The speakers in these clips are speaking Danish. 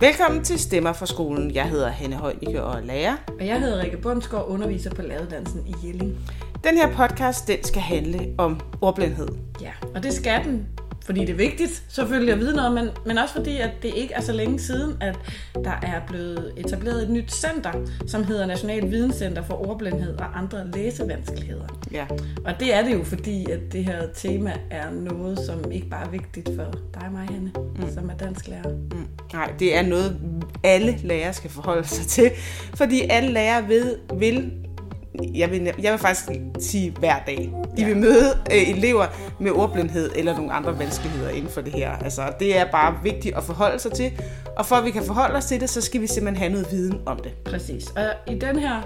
Velkommen til Stemmer fra skolen. Jeg hedder Hanne Højnicke og er lærer. Og jeg hedder Rikke Bundsgaard, underviser på lavedansen i Jelling. Den her podcast, den skal handle om ordblindhed. Ja, og det skal den, fordi det er vigtigt selvfølgelig at vide noget, men, men også fordi, at det ikke er så længe siden, at der er blevet etableret et nyt center, som hedder National Videnscenter for Ordblindhed og andre læsevanskeligheder. Ja. Og det er det jo, fordi at det her tema er noget, som ikke bare er vigtigt for dig og mig, Hanne, mm. som er dansk lærer. Mm. Nej, det er noget, alle lærere skal forholde sig til, fordi alle lærere ved, vil jeg vil, jeg vil faktisk sige hver dag. De ja. vil møde øh, elever med ordblindhed eller nogle andre vanskeligheder inden for det her. Altså, det er bare vigtigt at forholde sig til. Og for at vi kan forholde os til det, så skal vi simpelthen have noget viden om det. Præcis. Og i den her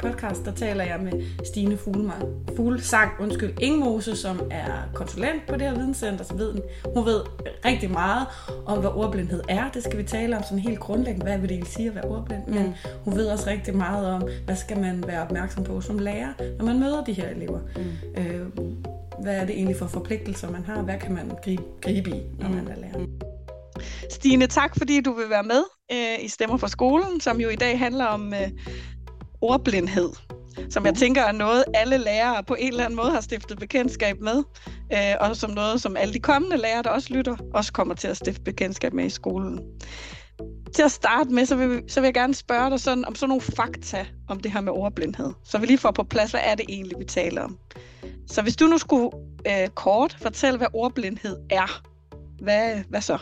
podcast, der taler jeg med Stine Fuglmang, Fuglsang, undskyld, Ingmose, som er konsulent på det her videnscenter, så ved hun ved rigtig meget om, hvad ordblindhed er. Det skal vi tale om sådan helt grundlæggende, hvad vil det sige at være ordblind. Mm. Men hun ved også rigtig meget om, hvad skal man være opmærksom på som lærer, når man møder de her elever. Mm. Øh, hvad er det egentlig for forpligtelser, man har? Hvad kan man gribe, gribe i, når mm. man er lærer? Stine, tak fordi du vil være med øh, i Stemmer for skolen, som jo i dag handler om øh, ordblindhed, som jeg tænker er noget, alle lærere på en eller anden måde har stiftet bekendtskab med, øh, og som noget, som alle de kommende lærere, der også lytter, også kommer til at stifte bekendtskab med i skolen. Til at starte med, så vil, så vil jeg gerne spørge dig sådan, om sådan nogle fakta om det her med ordblindhed. Så vi lige får på plads, hvad er det egentlig, vi taler om. Så hvis du nu skulle øh, kort fortælle, hvad ordblindhed er, hvad, hvad så?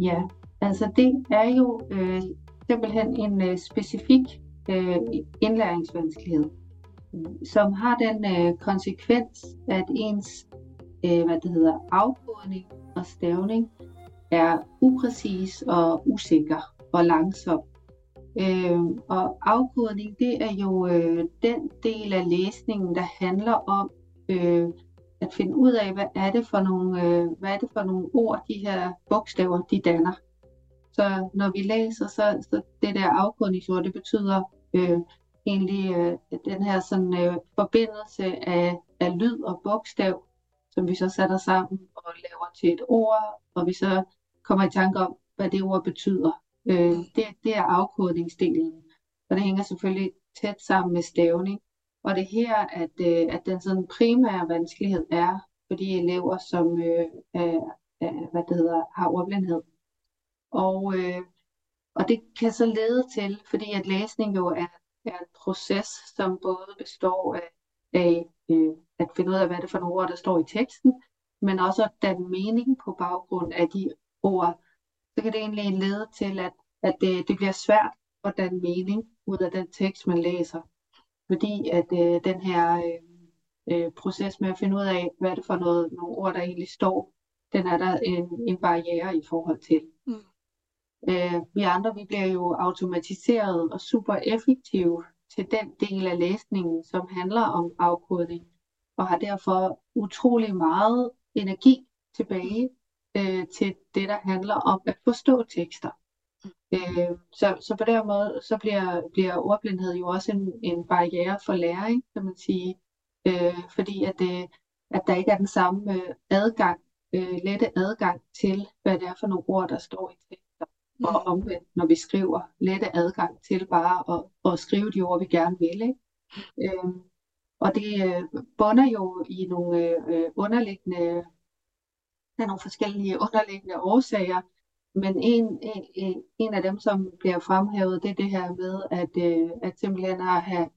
Ja, altså det er jo øh, simpelthen en øh, specifik øh, indlæringsvanskelighed, som har den øh, konsekvens, at ens øh, hvad det hedder, afkodning og stavning er upræcis og usikker og langsom. Øh, og afkodning, det er jo øh, den del af læsningen, der handler om øh, at finde ud af, hvad er det for nogle, øh, hvad er det for nogle ord, de her bogstaver, de danner. Så når vi læser, så, så det der afkodningsord, det betyder øh, egentlig øh, den her sådan, øh, forbindelse af, af lyd og bogstav, som vi så sætter sammen og laver til et ord, og vi så kommer i tanke om, hvad det ord betyder. Øh, det, det er afkodningsdelen, og det hænger selvfølgelig tæt sammen med stavning. Og det er her, at, øh, at den sådan primære vanskelighed er for de elever, som øh, er, er, hvad det hedder, har ordblindhed. Og, øh, og det kan så lede til, fordi at læsning jo er, er en proces, som både består af, af øh, at finde ud af, hvad det er for nogle ord, der står i teksten, men også at danne mening på baggrund af de ord, så kan det egentlig lede til, at, at det, det bliver svært at danne mening ud af den tekst, man læser. Fordi at øh, den her øh, øh, proces med at finde ud af, hvad er det for noget, nogle ord, der egentlig står, den er der en, en barriere i forhold til. Mm. Øh, vi andre vi bliver jo automatiseret og super effektive til den del af læsningen, som handler om afkodning, og har derfor utrolig meget energi tilbage øh, til det, der handler om at forstå tekster. Øh, så, så på den måde, så bliver, bliver ordblindhed jo også en, en barriere for læring, kan man sige. Øh, fordi at, det, at der ikke er den samme øh, adgang, øh, lette adgang til, hvad det er for nogle ord, der står i teksten. Mm. Og omvendt, når vi skriver, lette adgang til bare at, at skrive de ord, vi gerne vil. Ikke? Øhm, og det øh, bunder jo i nogle øh, underliggende der er nogle forskellige underliggende årsager, men en, en, en af dem, som bliver fremhævet, det er det her med, at, øh, at simpelthen at have,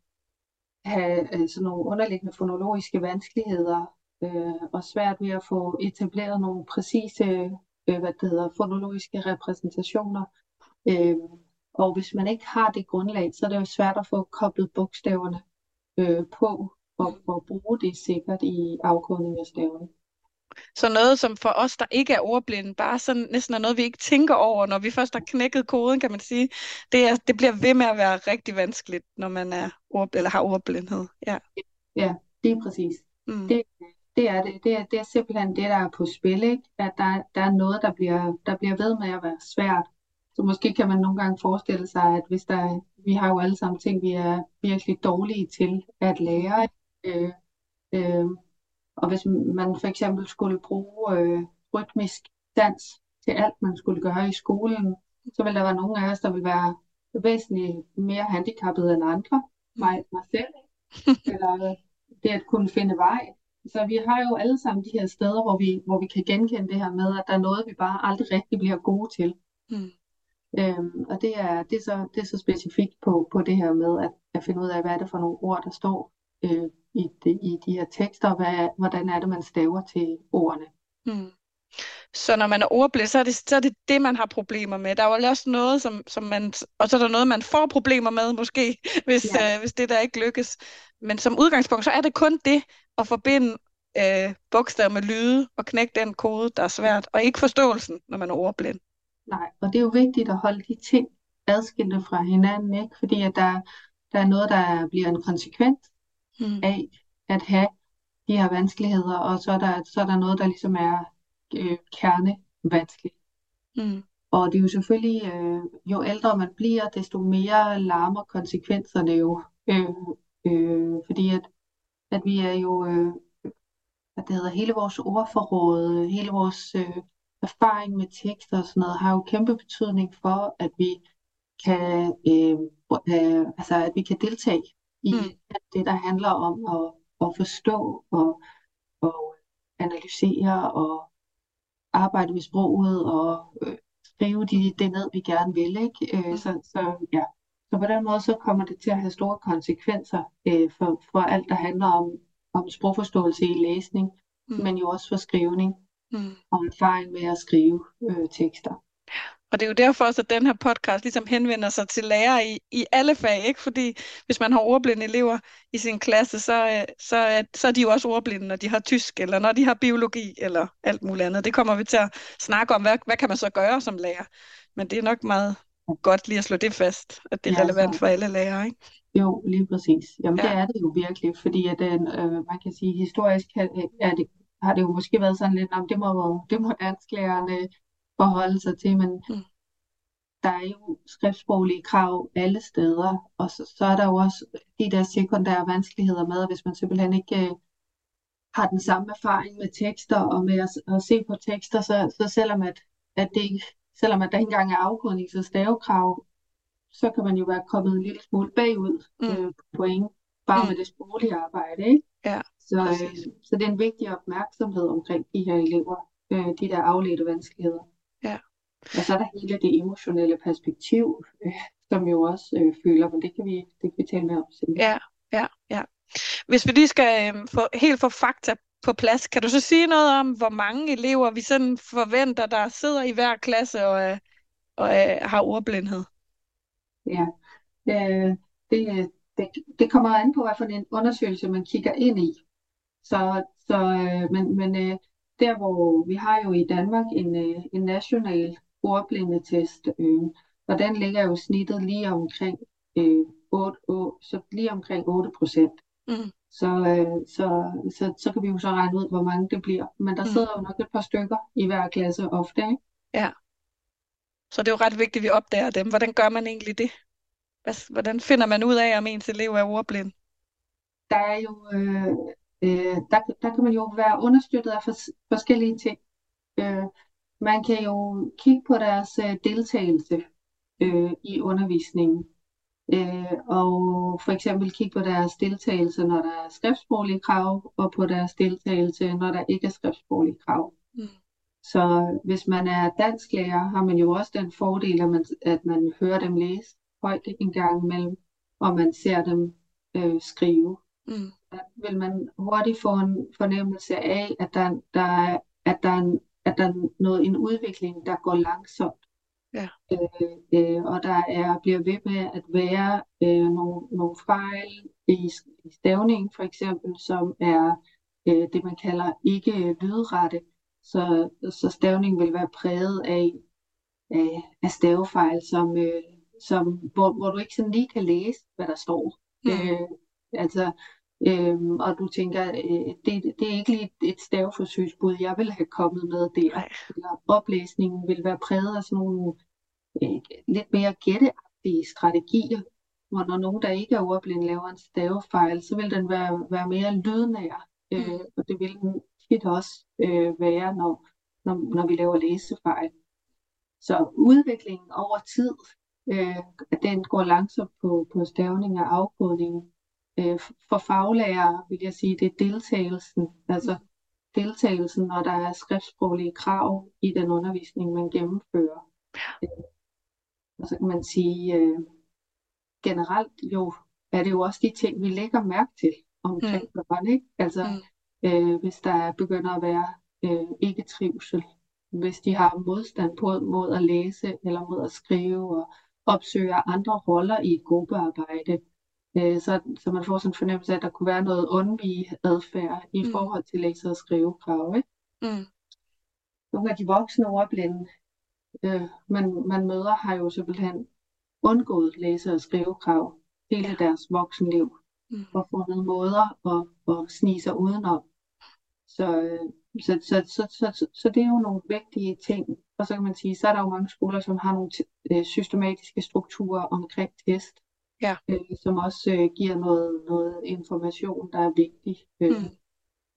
have øh, sådan nogle underliggende fonologiske vanskeligheder øh, og svært ved at få etableret nogle præcise øh, hvad det hedder, fonologiske repræsentationer. Øh, og hvis man ikke har det grundlag, så er det jo svært at få koblet bogstaverne øh, på og, og bruge det sikkert i afkodning af stavene. Så noget, som for os, der ikke er ordblinde, bare sådan næsten er noget, vi ikke tænker over, når vi først har knækket koden, kan man sige. Det, er, det bliver ved med at være rigtig vanskeligt, når man er ord, eller har ordblindhed. Ja, ja det er præcis. Mm. Det, det er det. Det er, det er simpelthen det, der er på spil, ikke? at der, der er noget, der bliver, der bliver ved med at være svært. Så måske kan man nogle gange forestille sig, at hvis der, vi har jo alle sammen ting, vi er virkelig dårlige til at lære, Øh, øh, og hvis man for eksempel skulle bruge øh, rytmisk dans til alt, man skulle gøre i skolen, så vil der være nogle af os, der vil være væsentligt mere handicappede end andre. Mig, mig selv. Eller det at kunne finde vej. Så vi har jo alle sammen de her steder, hvor vi, hvor vi kan genkende det her med, at der er noget, vi bare aldrig rigtig bliver gode til. Mm. Øhm, og det er, det, er så, det er så specifikt på, på det her med at, at finde ud af, hvad er det for nogle ord, der står øh, i, de, i de her tekster, og hvad, hvordan er det, man staver til ordene. Mm. Så når man er ordblind, så er, det, så er det det, man har problemer med. Der er jo også noget, som, som man, og så er der noget, man får problemer med, måske, hvis, ja. øh, hvis det der ikke lykkes. Men som udgangspunkt, så er det kun det at forbinde øh, bogstaver med lyde og knække den kode, der er svært, og ikke forståelsen, når man er ordblind. Nej, og det er jo vigtigt at holde de ting adskilte fra hinanden, ikke? fordi at der, der er noget, der bliver en konsekvens Mm. af at have de her vanskeligheder, og så er der, så er der noget, der ligesom er øh, kernevanskeligt. Mm. Og det er jo selvfølgelig, øh, jo ældre man bliver, desto mere larmer konsekvenserne jo. Øh, øh, fordi at, at vi er jo, øh, hvad det hedder, hele vores ordforråd, hele vores øh, erfaring med tekster og sådan noget, har jo kæmpe betydning for, at vi kan, øh, øh, altså at vi kan deltage i Mm. det, der handler om at, at forstå og, og analysere og arbejde med sproget og øh, skrive de, det ned, vi gerne vil. Ikke? Øh, Mm. så, så, ja. så på den måde så kommer det til at have store konsekvenser øh, for, for alt, der handler om, om sprogforståelse i læsning, Mm. men jo også for skrivning Mm. og erfaring med at skrive øh, tekster. Og det er jo derfor også, at den her podcast ligesom henvender sig til lærere i, i alle fag, ikke? Fordi hvis man har ordblinde elever i sin klasse, så, øh, så, er, så er de jo også ordblinde, når de har tysk, eller når de har biologi, eller alt muligt andet. Det kommer vi til at snakke om, hvad, hvad kan man så gøre som lærer? Men det er nok meget godt lige at slå det fast, at det er Ja, relevant for alle lærere, ikke? Jo, lige præcis. Jamen det Ja. er det jo virkelig, fordi at den, øh, man kan sige, historisk kan, er det, har det jo måske været sådan lidt, om det må, det må dansklærerne forholde sig til, men Mm. der er jo skriftsproglige krav alle steder, og så, så er der jo også de der sekundære vanskeligheder med, at hvis man simpelthen ikke øh, har den samme erfaring med tekster og med at, at se på tekster, så, så selvom at, at det ikke, selvom at der ikke engang er afkodnings- og stavekrav, så kan man jo være kommet en lille smule bagud Mm. øh, på point, bare Mm. med det sproglige arbejde, ikke? Ja, Så, øh, så det er en vigtig opmærksomhed omkring de her elever, øh, de der afledte vanskeligheder. Ja. Og så er der hele det emotionelle perspektiv, øh, som jo også øh, føler, men det kan vi, det kan vi tale mere om senere. Ja, ja, ja. Hvis vi lige skal øhm, få, helt få fakta på plads, kan du så sige noget om, hvor mange elever vi sådan forventer, der sidder i hver klasse og, er, og er, har ordblindhed? Ja, øh, det, det, det kommer an på, hvad for en undersøgelse man kigger ind i. Så, så øh, men, men øh, der hvor vi har jo i Danmark en, øh, en national ordblindetest, øh, og den ligger jo snittet lige omkring øh, 8, 8, så lige omkring 8 procent. Mm. Så, øh, så, så, så kan vi jo så regne ud, hvor mange det bliver. Men der Mm. sidder jo nok et par stykker i hver klasse ofte, ikke? Så det er jo ret vigtigt, at vi opdager dem. Hvordan gør man egentlig det? Hvordan finder man ud af, om ens elev er ordblind? der er jo, øh, øh, der, der kan man jo være understøttet af fors- forskellige ting. Øh, man kan jo kigge på deres øh, deltagelse øh, i undervisningen, øh, og for eksempel kigge på deres deltagelse, når der er skriftsproglige krav, og på deres deltagelse, når der ikke er skriftsproglige krav. Mm. Så hvis man er dansklærer, har man jo også den fordel, at man, at man hører dem læse højt en gang imellem, og man ser dem øh, skrive Mm. vil man hurtigt få en fornemmelse af, at der, der, er- at der, er at der er noget, en udvikling, der går langsomt. Ja. Øh, øh, og der er, bliver ved med at være øh, nogle, nogle fejl i, i stavningen for eksempel, som er øh, det, man kalder ikke lydrette. Så, så stavningen vil være præget af, af, af stavefejl, som, øh, som, hvor, hvor du ikke sådan lige kan læse, hvad der står. Mm. Øh, altså, øhm, og du tænker, øh, det, det er ikke lige et staveforsøgsbud, jeg ville have kommet med der. Nej. Eller oplæsningen vil være præget af sådan nogle øh, lidt mere gætteagtige strategier. hvor når nogen, der ikke er ordblinde, laver en stavefejl, så vil den være, være mere lydnær. Øh, Mm. og det vil den tit også øh, være, når, når, når vi laver læsefejl. Så udviklingen over tid, øh, den går langsomt på, på stavning og afkodning. Øh, for faglærere vil jeg sige, det er deltagelsen, altså deltagelsen, når der er skriftsproglige krav i den undervisning, man gennemfører. Øh, og så kan man sige, øh, generelt jo, er det jo også de ting, vi lægger mærke til omkring mm. børn, ikke? Altså, Mm. øh, hvis der begynder at være øh, ikke trivsel, hvis de har modstand på, mod at læse eller mod at skrive og opsøger andre roller i et gruppearbejde, øh, så, så man får sådan en fornemmelse af, at der kunne være noget undvige adfærd i Mm. forhold til læse- og skrivekrav. Ikke? Mm. Nogle af de voksne ordblinde, øh, man, man møder, har jo simpelthen undgået læse- og skrivekrav hele Ja. deres voksenliv Mm. og fundet måder at, at snige sig udenom. Så, øh, så, så, så, så, så, så det er jo nogle vigtige ting. Og så kan man sige, så er der jo mange skoler, som har nogle t- øh, systematiske strukturer omkring test, Ja. øh, som også øh, giver noget, noget information, der er vigtig. Øh, Mm.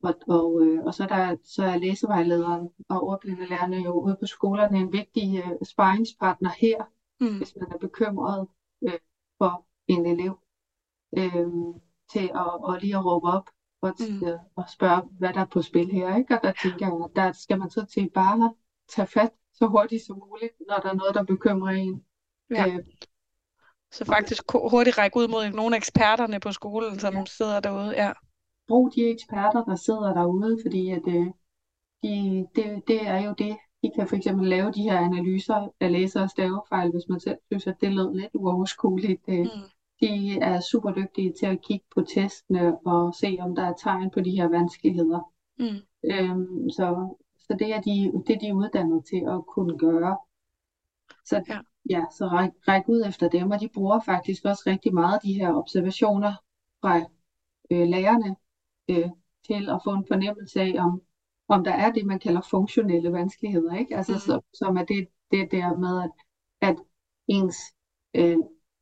og, og, øh, og så, er der, så er læsevejlederen og ordblindelærerne jo ude på skolerne en vigtig øh, sparringspartner her, Mm. hvis man er bekymret øh, for en elev, øh, til at, og lige at råbe op og, Mm. øh, og spørge, hvad der er på spil her. Ikke? Og der tænker jeg, at der skal man så til bare at tage fat så hurtigt som muligt, når der er noget, der bekymrer en. Ja. Øh, Så faktisk hurtigt række ud mod nogle af eksperterne på skolen, som Ja. sidder derude. Ja. brug de eksperter, der sidder derude, fordi at, øh, de, det, det er jo det. De kan for eksempel lave de her analyser af læser- og stavefejl, hvis man selv synes, at det lød lidt uoverskueligt. Øh, Mm. De er super dygtige til at kigge på testene og se, om der er tegn på de her vanskeligheder. Mm. Øhm, så, så det er de, det er de uddannet til at kunne gøre. Så Ja. Ja, så ræk, ræk ud efter dem, og de bruger faktisk også rigtig meget af de her observationer fra øh, lærerne øh, til at få en fornemmelse af, om, om der er det, man kalder funktionelle vanskeligheder, ikke? Altså, Mhm. så, som er det, det der med, at, at ens øh,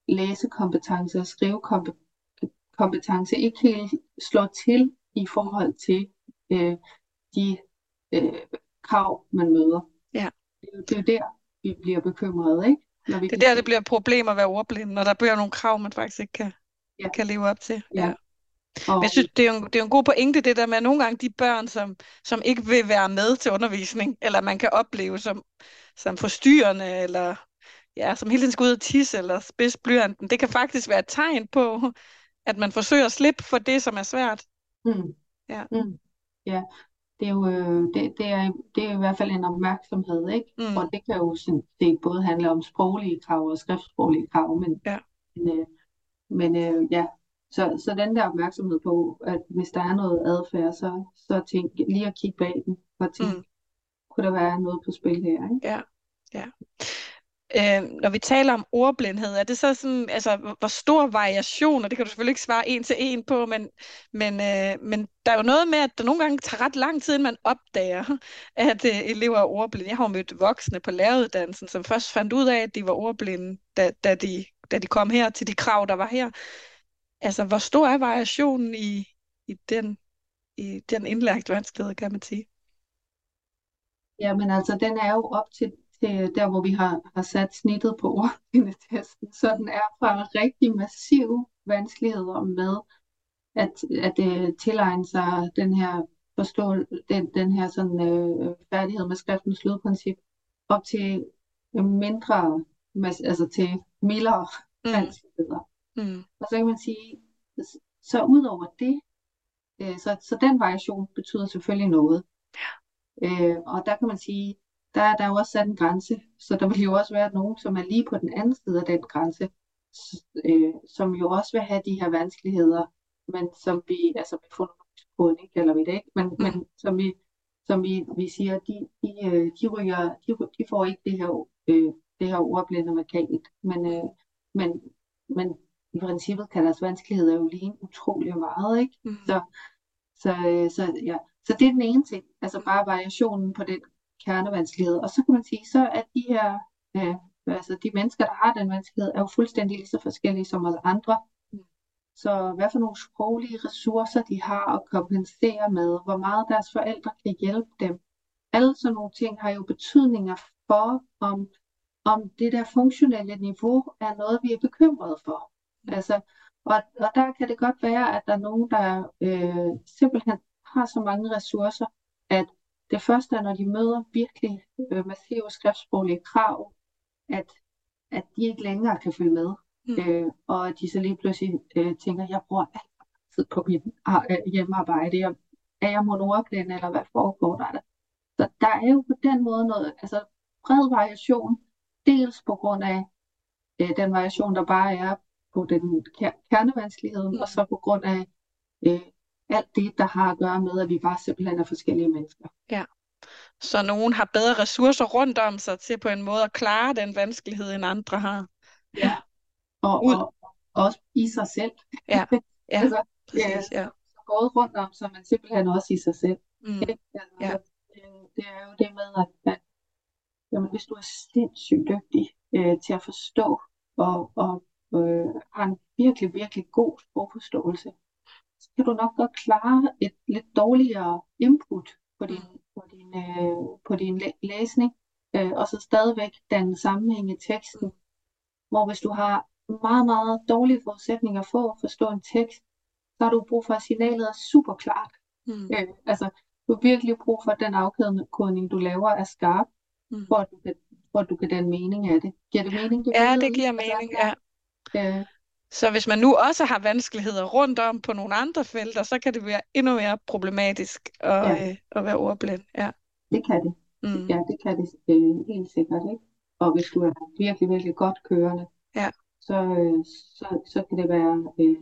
læsekompetence og skrivekompetence ikke helt slår til i forhold til øh, de øh, krav, man møder. Ja. Det, er jo- det er jo der, vi bliver bekymrede, ikke? Når vi Det er der, det bliver et problem at være ordblind, når der bliver nogle krav, man faktisk ikke kan, Ja. kan leve op til. Ja. Men og, jeg synes, det er, jo en, det er en god pointe, det der med, at nogle gange de børn, som, som ikke vil være med til undervisning, eller man kan opleve som, som forstyrrende, eller ja, som hele tiden skal ud og tisse, eller spids blyanten, det kan faktisk være et tegn på, at man forsøger at slippe for det, som er svært. Mm. Ja. Mm. Ja, det er jo øh, det, det er, det er i hvert fald en opmærksomhed, ikke? Mm. Og det kan jo sådan set både handle om sproglige krav og skriftsproglige krav, men, Ja. men, øh, men øh, ja, så, så den der opmærksomhed på, at hvis der er noget adfærd, så, så tænk lige at kigge bag den og tænke, Mm. kunne der være noget på spil her, ikke? Ja, ja. Øh, når vi taler om ordblindhed, er det så sådan, altså hvor- stor variation, og det kan du selvfølgelig ikke svare en til en på, men, men, øh, men der er jo noget med, at der nogle gange tager ret lang tid, inden man opdager, at øh, elever er ordblinde. Jeg har jo mødt voksne på læreruddannelsen, som først fandt ud af, at de var ordblinde, da, da, de, da de kom her til de krav, der var her. Altså, hvor stor er variationen i, i den, i den indlagt vanskelighed, kan man sige? Ja, men altså, den er jo op til, til der, hvor vi har, har sat snittet på ordblindetesten. Så den er fra rigtig massive vanskeligheder med at, at uh, tilegne sig den her forstå, den, den her sådan, øh, færdighed med skriftens lydprincip, op til mindre, mas- altså til mildere Mm, vanskeligheder. mm, Og så kan man sige, så ud over det, øh, så, så den variation betyder selvfølgelig noget. Øh, og der kan man sige, der er der er jo også sat en grænse, så der vil jo også være nogen, som er lige på den anden side af den grænse, øh, som jo også vil have de her vanskeligheder, men som vi, altså med fonologisk kodning kalder vi det ikke, men, mm. men som vi, som vi, vi siger, de, de, øh, de, ryger, de, de får ikke det her, øh, det her ordblinde markant, men, øh, men, men i princippet kan deres vanskeligheder jo ligne utrolig meget, ikke? mm. Så, så, øh, så, ja. så det er den ene ting, altså bare variationen på den kernevanskelighed. Og så kan man sige, så er de her øh, Altså de mennesker, der har den vanskelighed, er jo fuldstændig lige så forskellige som os andre. Så hvad for nogle sproglige ressourcer de har at kompensere med, hvor meget deres forældre kan hjælpe dem. Alle sådan nogle ting har jo betydninger for, om, om det der funktionelle niveau er noget, vi er bekymrede for. Altså, og, og der kan det godt være, at der er nogen, der øh, simpelthen har så mange ressourcer, at det første er, når de møder virkelig øh, massive skriftsproglige krav, at, at de ikke længere kan følge med. Mm. Øh, og at de så lige pludselig øh, tænker, jeg bruger alt tid på mit øh, hjemmearbejde. Jeg, er jeg monorblind, eller hvad foregår der? der? Så der er jo på den måde noget, altså bred variation, dels på grund af øh, den variation, der bare er på den kernevanskelighed, mm. og så på grund af øh, alt det, der har at gøre med, at vi bare simpelthen er forskellige mennesker. Ja. Så nogen har bedre ressourcer rundt om sig til på en måde at klare den vanskelighed, end andre har. Ja, og, og, og også i sig selv. Ja, ja, altså, præcis, ja. Gået rundt om, så man simpelthen også i sig selv. Mm. Altså, ja. det, det er jo det med, at, at jamen, hvis du er sindssygt dygtig øh, til at forstå og, og øh, har en virkelig, virkelig god sprogforståelse, så kan du nok godt klare et lidt dårligere input på din, mm. på din, øh, på din læ- læsning, øh, og så stadigvæk den sammenhæng i teksten. Mm. Hvor hvis du har meget, meget dårlige forudsætninger for at forstå en tekst, så har du brug for, at signalet er super klart. Mm. Øh, altså, du har virkelig brug for, at den afkodning, du laver, er skarp, Mm. for at du kan, for at du kan danne mening af det. Giver det mening? Det Ja, det giver mening, ja. Øh, Så hvis man nu også har vanskeligheder rundt om på nogle andre felter, så kan det være endnu mere problematisk at, Ja. øh, at være ordblind. Ja. det kan det. Mm. Ja, det kan det øh, helt sikkert, ikke? Og hvis du er virkelig, virkelig godt kørende, Ja. så, øh, så, så kan det være øh,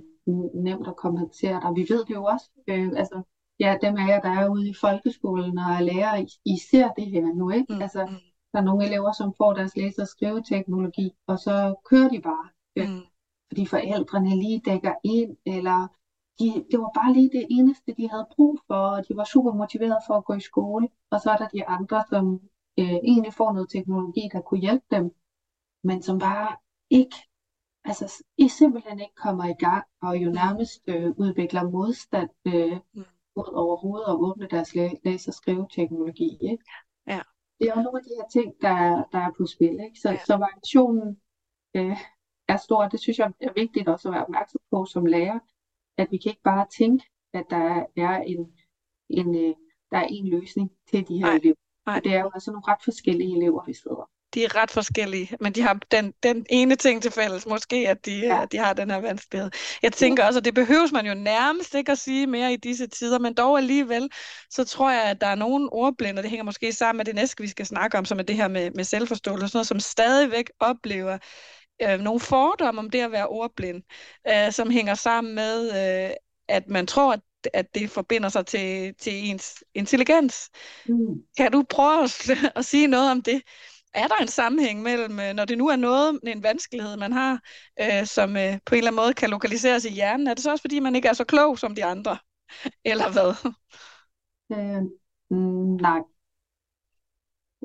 nemt at kompensere dig. Vi ved det jo også, øh, altså, ja, dem af jer, der er ude i folkeskolen og er lærere, I, I ser det her nu, ikke? Mm. Altså, mm, der er nogle elever, som får deres læse- og skriveteknologi, og så kører de bare, øh, mm, fordi forældrene lige dækker ind, eller de, det var bare lige det eneste, de havde brug for, og de var super motiverede for at gå i skole. Og så er der de andre, som øh, egentlig får noget teknologi, der kunne hjælpe dem, men som bare ikke, altså I simpelthen ikke kommer i gang, og jo nærmest øh, udvikler modstand øh, Mm. mod overhovedet at åbne deres læ- læse- og skriveteknologi. Ikke? Ja. Det er jo nogle af de her ting, der, der er på spil. Ikke? Så, Ja. så variationen øh, er stor. Det synes jeg er vigtigt også at være opmærksom på som lærer, at vi kan ikke bare tænke, at der er en, en, øh, der er en løsning til de her Nej, elever. nej. Det er jo altså nogle ret forskellige elever, vi sidder. De er ret forskellige, men de har den, den ene ting til fælles, måske at de, Ja. ja. de har den her vanskelighed. Jeg tænker også, at det behøves man jo nærmest ikke at sige mere i disse tider, men dog alligevel, så tror jeg, at der er nogle ordblinde, og det hænger måske sammen med det næste, vi skal snakke om, som er det her med, med selvforståelse, sådan noget, som stadigvæk oplever øh, nogle fordomme om det at være ordblind, øh, som hænger sammen med, øh, at man tror, at, at det forbinder sig til, til ens intelligens. Mm. Kan du prøve at, at sige noget om det? Er der en sammenhæng mellem, øh, når det nu er noget, en vanskelighed, man har, øh, som øh, på en eller anden måde kan lokaliseres i hjernen, er det så også fordi, man ikke er så klog som de andre? Eller hvad? Øh, mm, nej.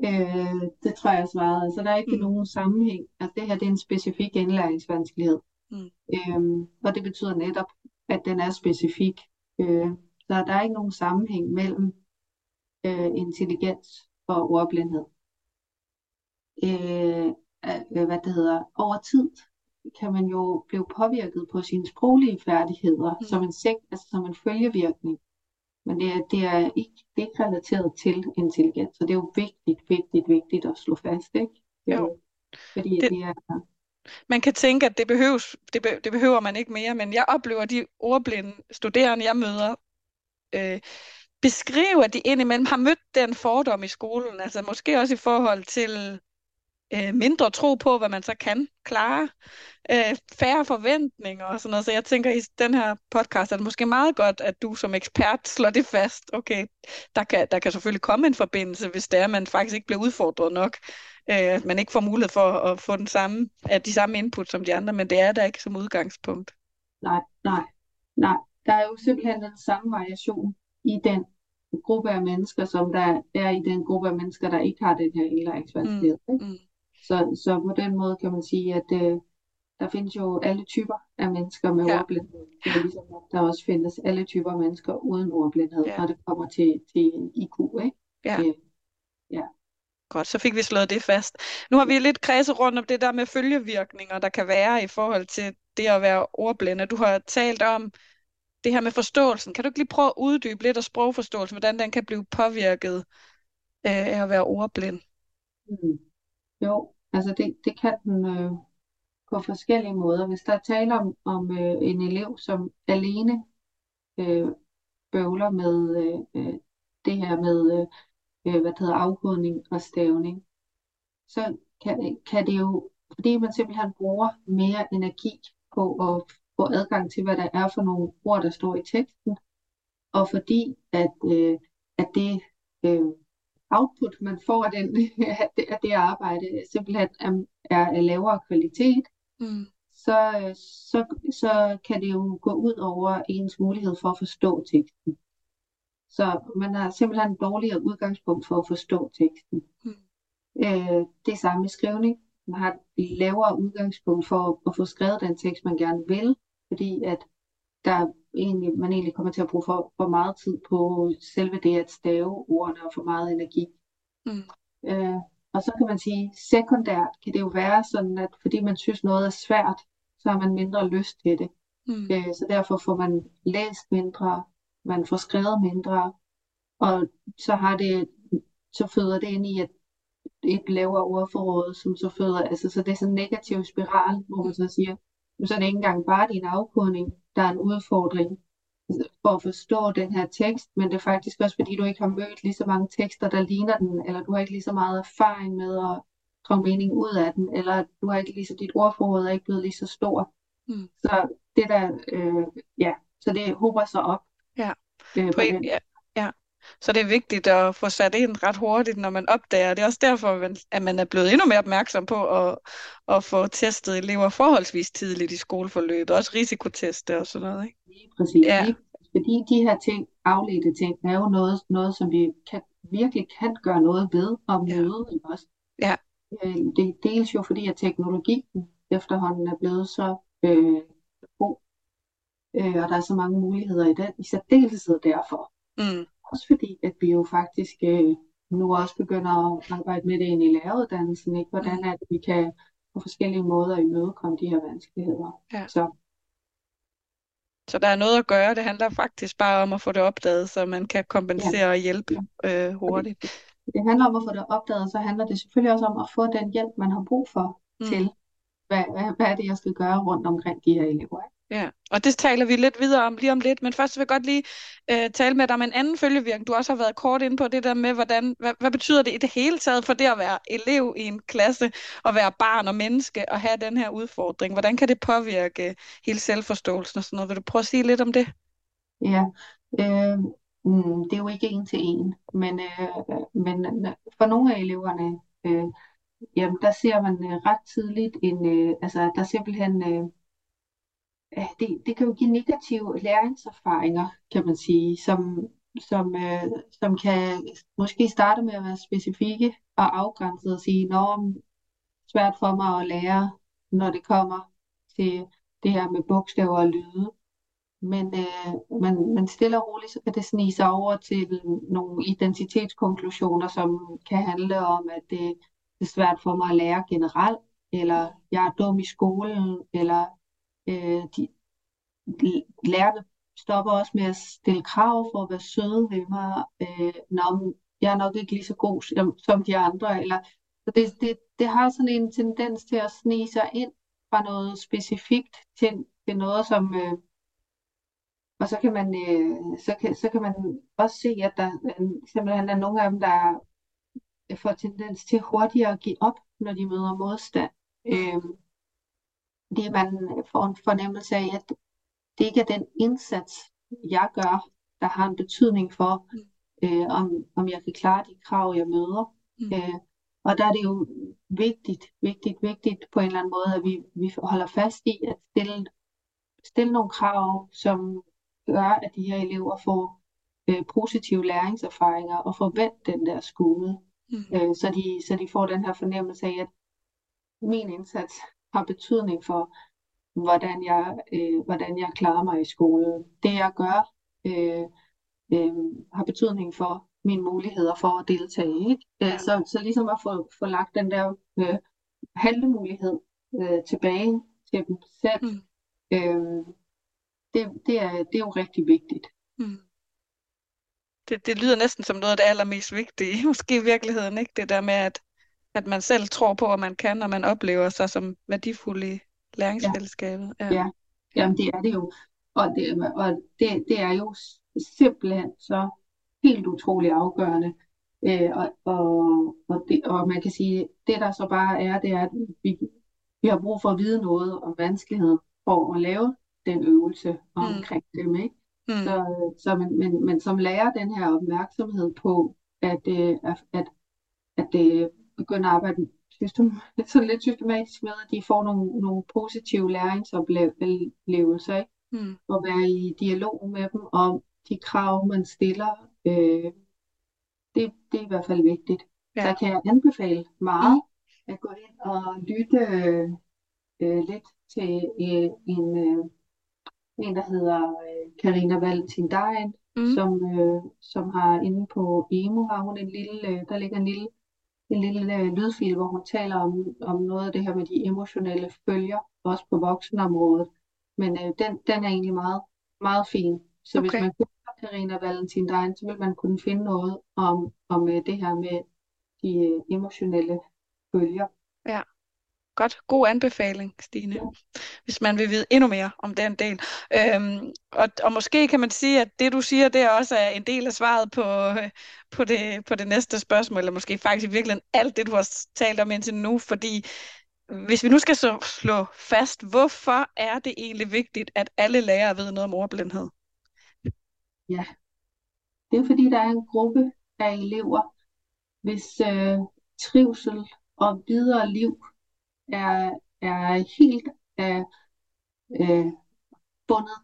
Øh, det tror jeg svaret. Altså, der er ikke Mm. nogen sammenhæng. Altså, det her det er en specifik indlæringsvanskelighed. Mm. Øhm, og det betyder netop, at den er specifik. Øh, så der er ikke nogen sammenhæng mellem øh, intelligens og ordblindhed. Øh, øh, hvad det hedder, over tid kan man jo blive påvirket på sine sproglige færdigheder Mm. som en sek, altså som en følgevirkning. Men det er, det er ikke, det er ikke relateret til intelligens, så det er jo vigtigt, vigtigt, vigtigt at slå fast, ikke? Jo. Øh, Fordi Det- det er, Man kan tænke, at det, behøves, det, be, det behøver man ikke mere, men jeg oplever de ordblinde studerende, jeg møder, øh, beskrive, at de indimellem har mødt den fordom i skolen, altså måske også i forhold til øh, mindre tro på, hvad man så kan klare, øh, færre forventninger og sådan noget. Så jeg tænker, i den her podcast er det måske meget godt, at du som ekspert slår det fast. Okay, der kan, der kan selvfølgelig komme en forbindelse, hvis det er, at man faktisk ikke bliver udfordret nok. Øh, man ikke får mulighed for at få den samme, at de samme input som de andre, men det er der ikke som udgangspunkt. nej, nej, nej. Der er jo simpelthen den samme variation i den gruppe af mennesker, som der er i den gruppe af mennesker, der ikke har den her indlæringsvanskelighed. ikke? Mm. Så, så på den måde kan man sige, at øh, der findes jo alle typer af mennesker med Ja. ja. ordblindhed. Det er ligesom, at der også findes alle typer af mennesker uden ordblindhed, Ja. når det kommer til, til IQ. Ikke? Ja. Det, Godt, så fik vi slået det fast. Nu har vi lidt kredset rundt om det der med følgevirkninger, der kan være i forhold til det at være ordblinde. Du har talt om det her med forståelsen. Kan du ikke lige prøve at uddybe lidt af sprogforståelsen, hvordan den kan blive påvirket øh, af at være ordblind? Mm. Jo, altså det, det kan den øh, på forskellige måder. Hvis der er tale om, om øh, en elev, som alene øh, bøvler med øh, øh det her med øh, øh hvad hedder, afkodning og stavning, så kan, kan det jo, fordi man simpelthen bruger mere energi på at få adgang til, hvad der er for nogle ord, der står i teksten, og fordi at, øh, at det øh, output, man får af, den, af, det, arbejde, simpelthen er, er af lavere kvalitet, Mm. så, så, så kan det jo gå ud over ens mulighed for at forstå teksten. Så man har simpelthen et dårligere udgangspunkt for at forstå teksten. Mm. Øh, det samme med skrivning. Man har et lavere udgangspunkt for at, at få skrevet den tekst, man gerne vil, fordi at der egentlig, man egentlig kommer til at bruge for, for meget tid på selve det at stave ordene og for meget energi. Mm. Øh, og så kan man sige, sekundært kan det jo være sådan, at fordi man synes noget er svært, så har man mindre lyst til det. Mm. Øh, så derfor får man læst mindre, man får skrevet mindre, og så har det, så føder det ind i et, et lavere ordforråd, som så føder, altså så det er sådan en negativ spiral, hvor man så siger, "Men så er det ikke engang bare din afkodning, der er en udfordring for at forstå den her tekst, men det er faktisk også fordi, du ikke har mødt lige så mange tekster, der ligner den, eller du har ikke lige så meget erfaring med at drage mening ud af den, eller du har ikke lige så, dit ordforråd er ikke blevet lige så stor. Mm. Så det der, øh, ja, så det hober sig op. Ja. Øh, På på en, ja. Så det er vigtigt at få sat ind ret hurtigt, når man opdager. Det er også derfor, at man er blevet endnu mere opmærksom på at, at få testet elever forholdsvis tidligt i skoleforløbet. Også risikoteste og sådan noget. Ikke? Lige præcis. Ja. Fordi de her ting, afledte ting, er jo noget, noget som vi kan, virkelig kan gøre noget ved og møde ja. også. Ja. Øh, det er dels jo fordi, at teknologien efterhånden er blevet så øh, god, øh, og der er så mange muligheder i den, i særdeleshed derfor. Mm. Også fordi, at vi jo faktisk øh, nu også begynder at arbejde med det ind i læreruddannelsen, ikke? Hvordan er det, vi kan på forskellige måder imødekomme de her vanskeligheder. Ja. Så Så der er noget at gøre. Det handler faktisk bare om at få det opdaget, så man kan kompensere og hjælpe øh, hurtigt. det handler om at få det opdaget, så handler det selvfølgelig også om at få den hjælp, man har brug for Mm. til, hvad, hvad, hvad er det, jeg skal gøre rundt omkring de her elever. ikke? Ja, og det taler vi lidt videre om lige om lidt, men først vil jeg godt lige øh, tale med dig om en anden følgevirkning. Du også har været kort inde på det der med, hvordan, hvad, hvad betyder det i det hele taget for det at være elev i en klasse, og være barn og menneske, og have den her udfordring? Hvordan kan det påvirke hele selvforståelsen og sådan noget? Vil du prøve at sige lidt om det? Ja, øh, mm, det er jo ikke en til en, men, øh, men øh, for nogle af eleverne, øh, jamen, der ser man øh, ret tidligt en, øh, altså der simpelthen, øh, det, det kan jo give negative læringserfaringer, kan man sige, som, som, øh, som kan måske starte med at være specifikke og afgrænset og sige, nå, svært for mig at lære, når det kommer til det her med bogstaver og lyde. Men, øh, men, men stille og roligt, så kan det snige sig over til nogle identitetskonklusioner, som kan handle om, at det, det er svært for mig at lære generelt, eller jeg er dum i skolen, eller øh, de, lærerne stopper også med at stille krav for at være søde ved mig, øh, når jeg er nok ikke lige så god som, de andre, eller så det, det, det har sådan en tendens til at snige sig ind fra noget specifikt til, til noget, som øh, og så kan man øh, så kan, så kan man også se, at der simpelthen er nogle af dem, der får tendens til hurtigere at give op, når de møder modstand. Øh, det man får en fornemmelse af, at det ikke er den indsats, jeg gør, der har en betydning for, øh, om, om jeg kan klare de krav, jeg møder. Mm. Øh, og der er det jo vigtigt, vigtigt, vigtigt på en eller anden måde, at vi, vi holder fast i at stille, stille nogle krav, som gør, at de her elever får øh, positive læringserfaringer og får vendt den der skude, Mm. øh, så, de, så de får den her fornemmelse af, at min indsats har betydning for, hvordan jeg, øh, hvordan jeg klarer mig i skolen. Det jeg gør, øh, øh, har betydning for mine muligheder for at deltage. Ikke? Ja. Så, så ligesom at få, få lagt den der øh, handlemulighed øh, tilbage til dem selv, mm. øh, det, det, er, det er jo rigtig vigtigt. Mm. Det, det lyder næsten som noget af det allermest vigtige, måske i virkeligheden, ikke? Det der med, at, at man selv tror på, at man kan, og man oplever sig som værdifuld i læringsfællesskabet. Ja. ja. Jamen det er det jo. Og det, og det, det er jo simpelthen så helt utrolig afgørende. Øh, og, og, og, det, og man kan sige, det der så bare er, det er, at vi, vi har brug for at vide noget om vanskeligheden for at lave den øvelse omkring mm. dem. Ikke? Mm. Så, så men, men, men som lærer den her opmærksomhed på, at, øh, at, at, at øh, begynde at arbejde system, så lidt systematisk med, at de får nogle, nogle positive læringsoplevelser, ikke? Mm. og være i dialog med dem om de krav, man stiller. Øh, det, det er i hvert fald vigtigt. Ja. Så kan jeg anbefale meget mm. at gå ind og lytte øh, lidt til øh, en, øh, en, der hedder øh, Karina Valentin Dejen, mm. som, øh, som har inde på EMO, har hun en lille, øh, der ligger en lille en lille øh, lydfil, hvor hun taler om, om noget af det her med de emotionelle følger, også på voksenområdet. Men øh, den, den er egentlig meget, meget fin. Så okay. hvis man kunne Karina Valentin Dein, så vil man kunne finde noget om, om øh, det her med de øh, emotionelle følger. Ja. Godt, god anbefaling, Stine, hvis man vil vide endnu mere om den del. Øhm, og, og måske kan man sige, at det du siger, det er også er en del af svaret på, på, det, på det næste spørgsmål, eller måske faktisk i virkeligheden alt det, du har talt om indtil nu, fordi hvis vi nu skal så slå fast, hvorfor er det egentlig vigtigt, at alle lærere ved noget om ordblindhed? Ja, det er fordi, der er en gruppe af elever, hvis øh, trivsel og videre liv er, er helt øh, øh, bundet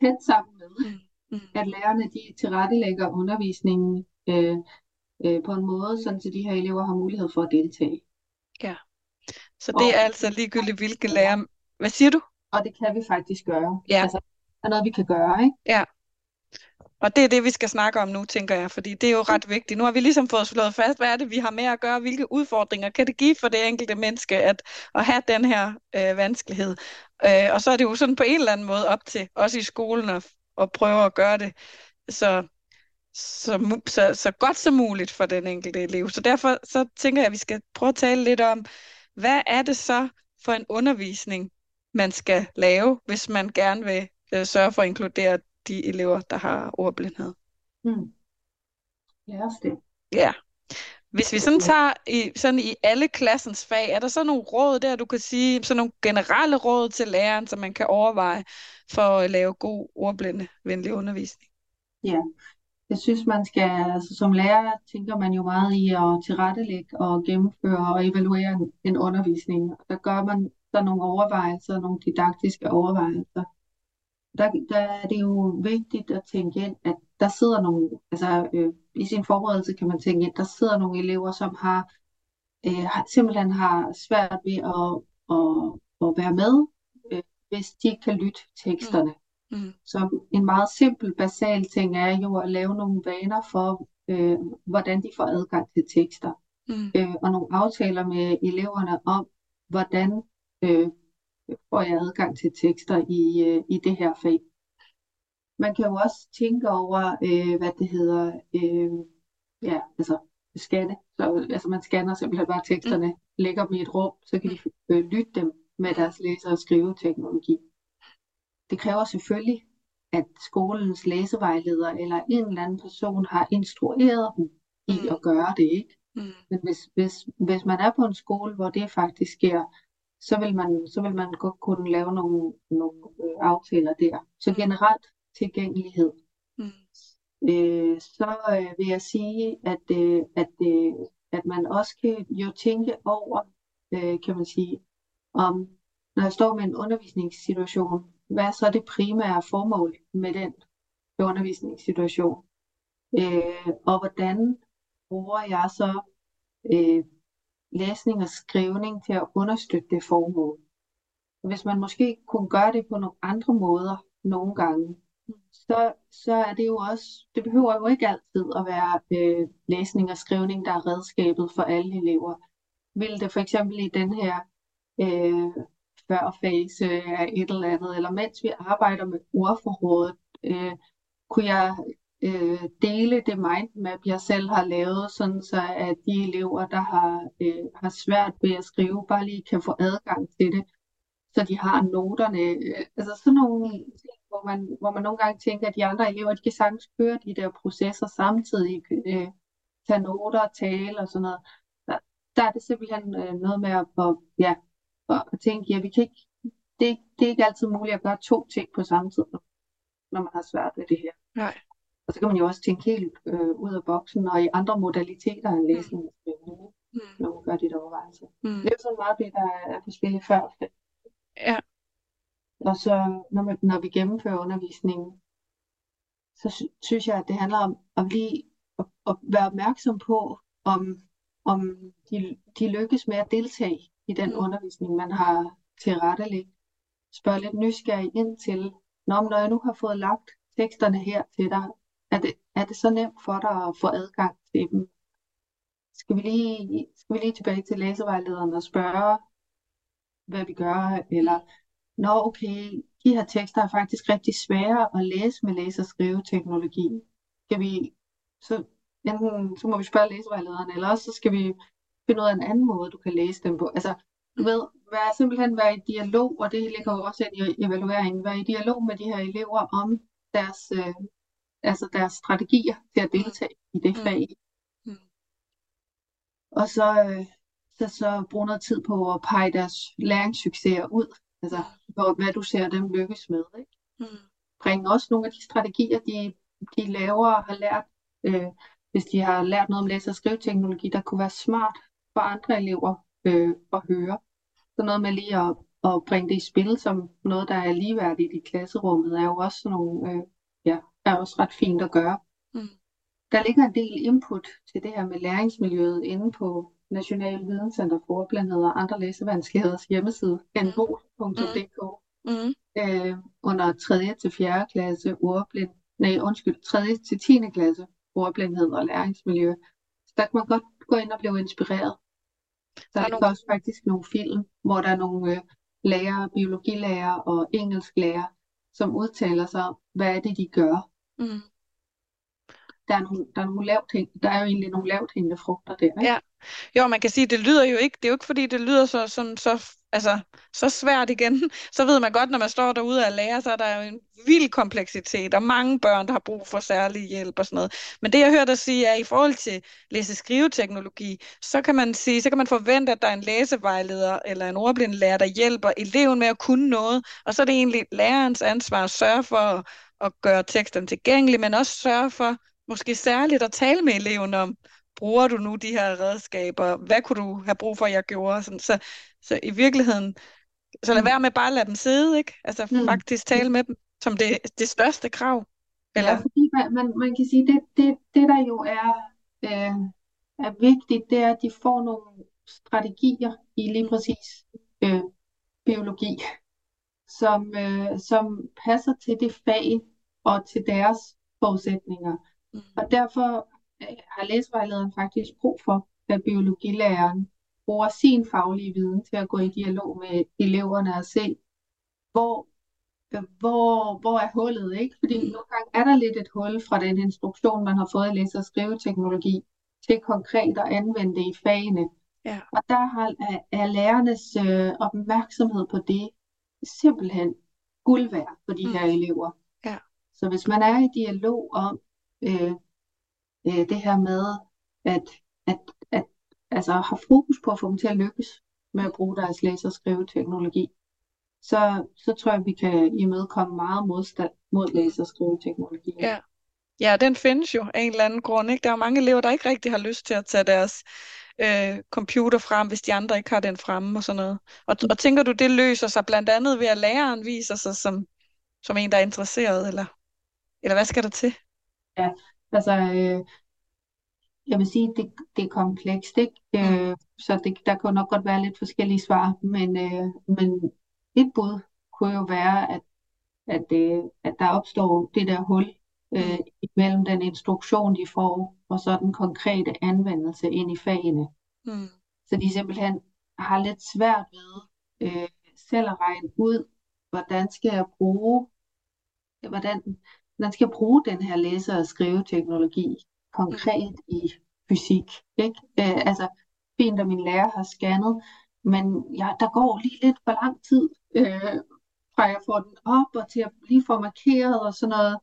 tæt sammen med, mm. Mm. at lærerne de tilrettelægger undervisningen øh, øh, på en måde, sådan så de her elever har mulighed for at deltage. Ja, så det og, er altså ligegyldigt, hvilke lærer... Hvad siger du? Og det kan vi faktisk gøre. Ja. Altså, det er noget, vi kan gøre, ikke? Ja. Og det er det, vi skal snakke om nu, tænker jeg, fordi det er jo ret vigtigt. Nu har vi ligesom fået slået fast, hvad er det, vi har med at gøre, hvilke udfordringer kan det give for det enkelte menneske at, at have den her øh, vanskelighed. Øh, og så er det jo sådan på en eller anden måde op til os i skolen at, at prøve at gøre det så, så, så, så godt som muligt for den enkelte elev. Så derfor så tænker jeg, at vi skal prøve at tale lidt om, hvad er det så for en undervisning, man skal lave, hvis man gerne vil øh, sørge for at inkludere de elever, der har ordblindhed. Mm. Ja, det. Ja. Hvis vi sådan tager i, sådan i alle klassens fag, er der så nogle råd der, du kan sige, sådan nogle generelle råd til læreren, som man kan overveje for at lave god ordblindevenlig undervisning? Ja, jeg synes, man skal, altså som lærer tænker man jo meget i at tilrettelægge og gennemføre og evaluere en, en undervisning. Der gør man der nogle overvejelser, nogle didaktiske overvejelser der, der er det jo vigtigt at tænke ind, at der sidder nogle, altså øh, i sin forberedelse kan man tænke ind, der sidder nogle elever, som har øh, simpelthen har svært ved at, at, at være med, øh, hvis de ikke kan lytte teksterne. Mm. Mm. Så en meget simpel, basal ting er jo at lave nogle vaner for, øh, hvordan de får adgang til tekster. Mm. Øh, og nogle aftaler med eleverne om, hvordan øh, får jeg adgang til tekster i, øh, i det her fag. Man kan jo også tænke over, øh, hvad det hedder, øh, ja, altså scanne. Så, altså man scanner simpelthen bare teksterne, mm. lægger dem i et rum, så kan de øh, lytte dem med deres læse- og skriveteknologi. Det kræver selvfølgelig, at skolens læsevejleder eller en eller anden person har instrueret dem i mm. at gøre det, ikke? Mm. Men hvis, hvis, hvis man er på en skole, hvor det faktisk sker, så vil man, så vil man godt kunne lave nogle, nogle øh, aftaler der. Så mm. generelt tilgængelighed. Mm. Øh, så øh, vil jeg sige, at, øh, at, øh, at man også kan jo tænke over, øh, kan man sige, om når jeg står med en undervisningssituation, hvad er så det primære formål med den undervisningssituation? Øh, og hvordan bruger jeg så øh, læsning og skrivning til at understøtte det formål. Hvis man måske kunne gøre det på nogle andre måder nogle gange, så, så er det jo også, det behøver jo ikke altid at være øh, læsning og skrivning, der er redskabet for alle elever. Vil det for eksempel i den her øh, førfase af et eller andet, eller mens vi arbejder med ordforrådet, øh, kunne jeg øh, dele det mindmap, jeg selv har lavet, sådan så at de elever, der har, øh, har svært ved at skrive, bare lige kan få adgang til det, så de har noterne. Øh, altså sådan nogle ting, hvor man, hvor man nogle gange tænker, at de andre elever, de kan sagtens køre de der processer samtidig, øh, tage noter, og tale og sådan noget. Der, der er det simpelthen øh, noget med at, at, ja, at tænke, ja, vi kan ikke, det, det er ikke altid muligt at gøre to ting på samme tid, når man har svært ved det her. Nej. Og så kan man jo også tænke helt øh, ud af boksen, og i andre modaliteter end læsning og skrivning, mm. når man gør dit overvejelser. Mm. Det er jo sådan meget det, der er på spil i før. Ja. Og så når, man, når vi gennemfører undervisningen, så sy- synes jeg, at det handler om at, lige, at, at være opmærksom på, om, om de, de lykkes med at deltage i den mm. undervisning, man har tilrettelagt. Spørg lidt nysgerrig ind til, når jeg nu har fået lagt teksterne her til dig, er det, er det så nemt for dig at få adgang til dem? Skal vi lige, skal vi lige tilbage til læsevejlederen og spørge, hvad vi gør, eller nå okay, de her tekster er faktisk rigtig svære at læse med læse- og skriveteknologi. Skal vi, så enten så må vi spørge læsevejlederen, eller også så skal vi finde ud af en anden måde, du kan læse dem på. Altså, du ved, være, simpelthen være i dialog, og det ligger jo også ind i evalueringen, være i dialog med de her elever om deres, øh, altså deres strategier til at deltage i det mm. fag. Mm. Og så, øh, så, så bruge noget tid på at pege deres læringssucceser ud. Altså, hvor, hvad du ser dem lykkes med. Ikke? Mm. Bringe også nogle af de strategier, de, de laver og har lært, øh, hvis de har lært noget om læse- og skriveteknologi, der kunne være smart for andre elever øh, at høre. Så noget med lige at, at bringe det i spil som noget, der er ligeværdigt i klasserummet, er jo også nogle, øh, er også ret fint at gøre. Mm. Der ligger en del input til det her med læringsmiljøet inde på National Videnscenter for Ordblindhed og andre læsevandskligheders hjemmeside, nbo.dk, mm. øh, under 3. til 4. klasse ordblind, nej undskyld, 3. til 10. klasse ordblindhed og læringsmiljø. Så der kan man godt gå ind og blive inspireret. Så der er nogle... også faktisk nogle film, hvor der er nogle øh, lærere, biologilærer og engelsklærer, som udtaler sig om, hvad er det, de gør. Mm. Der er, nogle, der, er nogle lavt, der er jo egentlig nogle lavt hængende frugter der. Ikke? Ja, jo, man kan sige, det lyder jo ikke, det er jo ikke fordi, det lyder så, som, så, altså, så svært igen. Så ved man godt, når man står derude og lærer, så er der jo en vild kompleksitet, og mange børn, der har brug for særlig hjælp og sådan noget. Men det, jeg hørte dig sige, er, at i forhold til læse-skriveteknologi, så kan man sige, så kan man forvente, at der er en læsevejleder eller en ordblindlærer, der hjælper eleven med at kunne noget, og så er det egentlig lærerens ansvar at sørge for at, at gøre teksten tilgængelig, men også sørge for måske særligt at tale med eleven om, bruger du nu de her redskaber? Hvad kunne du have brug for, at jeg gjorde? Sådan, så, så i virkeligheden, så lad mm. være med bare at lade dem sidde, ikke? Altså mm. faktisk tale med dem som det, det største krav. Eller? Ja, fordi man, man, man kan sige, det, det, det der jo er, øh, er vigtigt, det er, at de får nogle strategier i lige præcis øh, biologi, som, øh, som passer til det fag og til deres forudsætninger. Mm. Og derfor har læsevejlederen faktisk brug for, at biologilæreren bruger sin faglige viden til at gå i dialog med eleverne og se, hvor, hvor, hvor er hullet, ikke? Fordi mm. nogle gange er der lidt et hul fra den instruktion, man har fået i læse- og skriveteknologi, til konkret at anvende det i fagene. Ja. Og der har, er, er lærernes øh, opmærksomhed på det simpelthen guld værd for de mm. her elever. Ja. Så hvis man er i dialog om, øh, øh, det her med at, at altså, have fokus på at få dem til at lykkes med at bruge deres læse- og skriveteknologi, så, så tror jeg, vi kan imødekomme meget modstand mod læse- og skriveteknologi. Ja. ja, den findes jo af en eller anden grund. Ikke? Der er mange elever, der ikke rigtig har lyst til at tage deres øh, computer frem, hvis de andre ikke har den fremme og sådan noget. Og, og tænker du, det løser sig blandt andet ved, at læreren viser sig som, som en, der er interesseret, eller, eller hvad skal der til? Ja, Altså, øh, jeg vil sige, det, det er komplekst, ikke? Øh, så det, der kan nok godt være lidt forskellige svar, men, øh, men et bud kunne jo være, at, at, øh, at der opstår det der hul øh, mellem den instruktion, de får, og så den konkrete anvendelse ind i fagene. Mm. Så de simpelthen har lidt svært ved øh, selv at regne ud, hvordan skal jeg bruge, hvordan, hvordan skal jeg bruge den her læse- og skriveteknologi konkret i fysik. Ikke? Øh, altså, fint, at min lærer har scannet, men ja, der går lige lidt for lang tid, øh, fra jeg får den op og til at lige få markeret og sådan noget,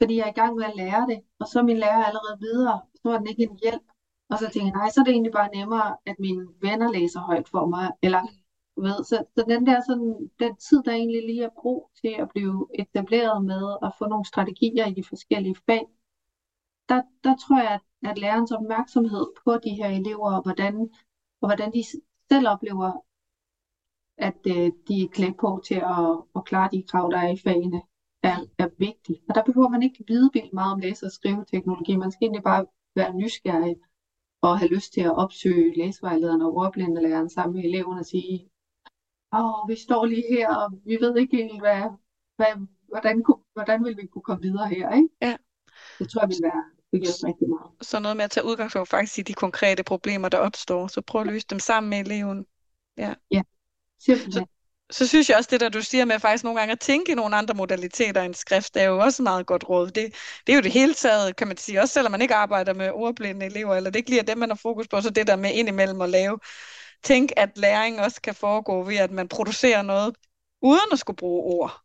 fordi jeg er i gang med at lære det, og så er min lærer allerede videre, så er den ikke en hjælp. Og så tænker jeg, nej, så er det egentlig bare nemmere, at mine venner læser højt for mig, eller du ved, så, så den der sådan, den tid, der egentlig lige er brug til at blive etableret med at få nogle strategier i de forskellige fag, der, der tror jeg, at, at lærerens opmærksomhed på de her elever, og hvordan, og hvordan de selv oplever, at øh, de er klædt på til at, at klare de krav, der er i fagene, er, er vigtigt. Og der behøver man ikke vide vildt meget om læse- og skriveteknologi. Man skal egentlig bare være nysgerrig og have lyst til at opsøge læsevejlederen og ordblindelæreren sammen med eleverne og sige, åh, vi står lige her, og vi ved ikke helt, hvad, hvad, hvordan, hvordan vil vi kunne komme videre her, ikke? Ja. Det tror jeg vil være rigtig meget. Så noget med at tage udgangspunkt faktisk i de konkrete problemer, der opstår, så prøv at løse dem sammen med eleven. Ja. Ja, simpelthen. Så synes jeg også, det der du siger med faktisk nogle gange at tænke i nogle andre modaliteter end skrift, er jo også meget godt råd. Det, det er jo det hele taget, kan man sige, også selvom man ikke arbejder med ordblinde elever, eller det ikke lige er dem, man har fokus på, så det der med indimellem at lave. Tænk, at læring også kan foregå ved, at man producerer noget, uden at skulle bruge ord.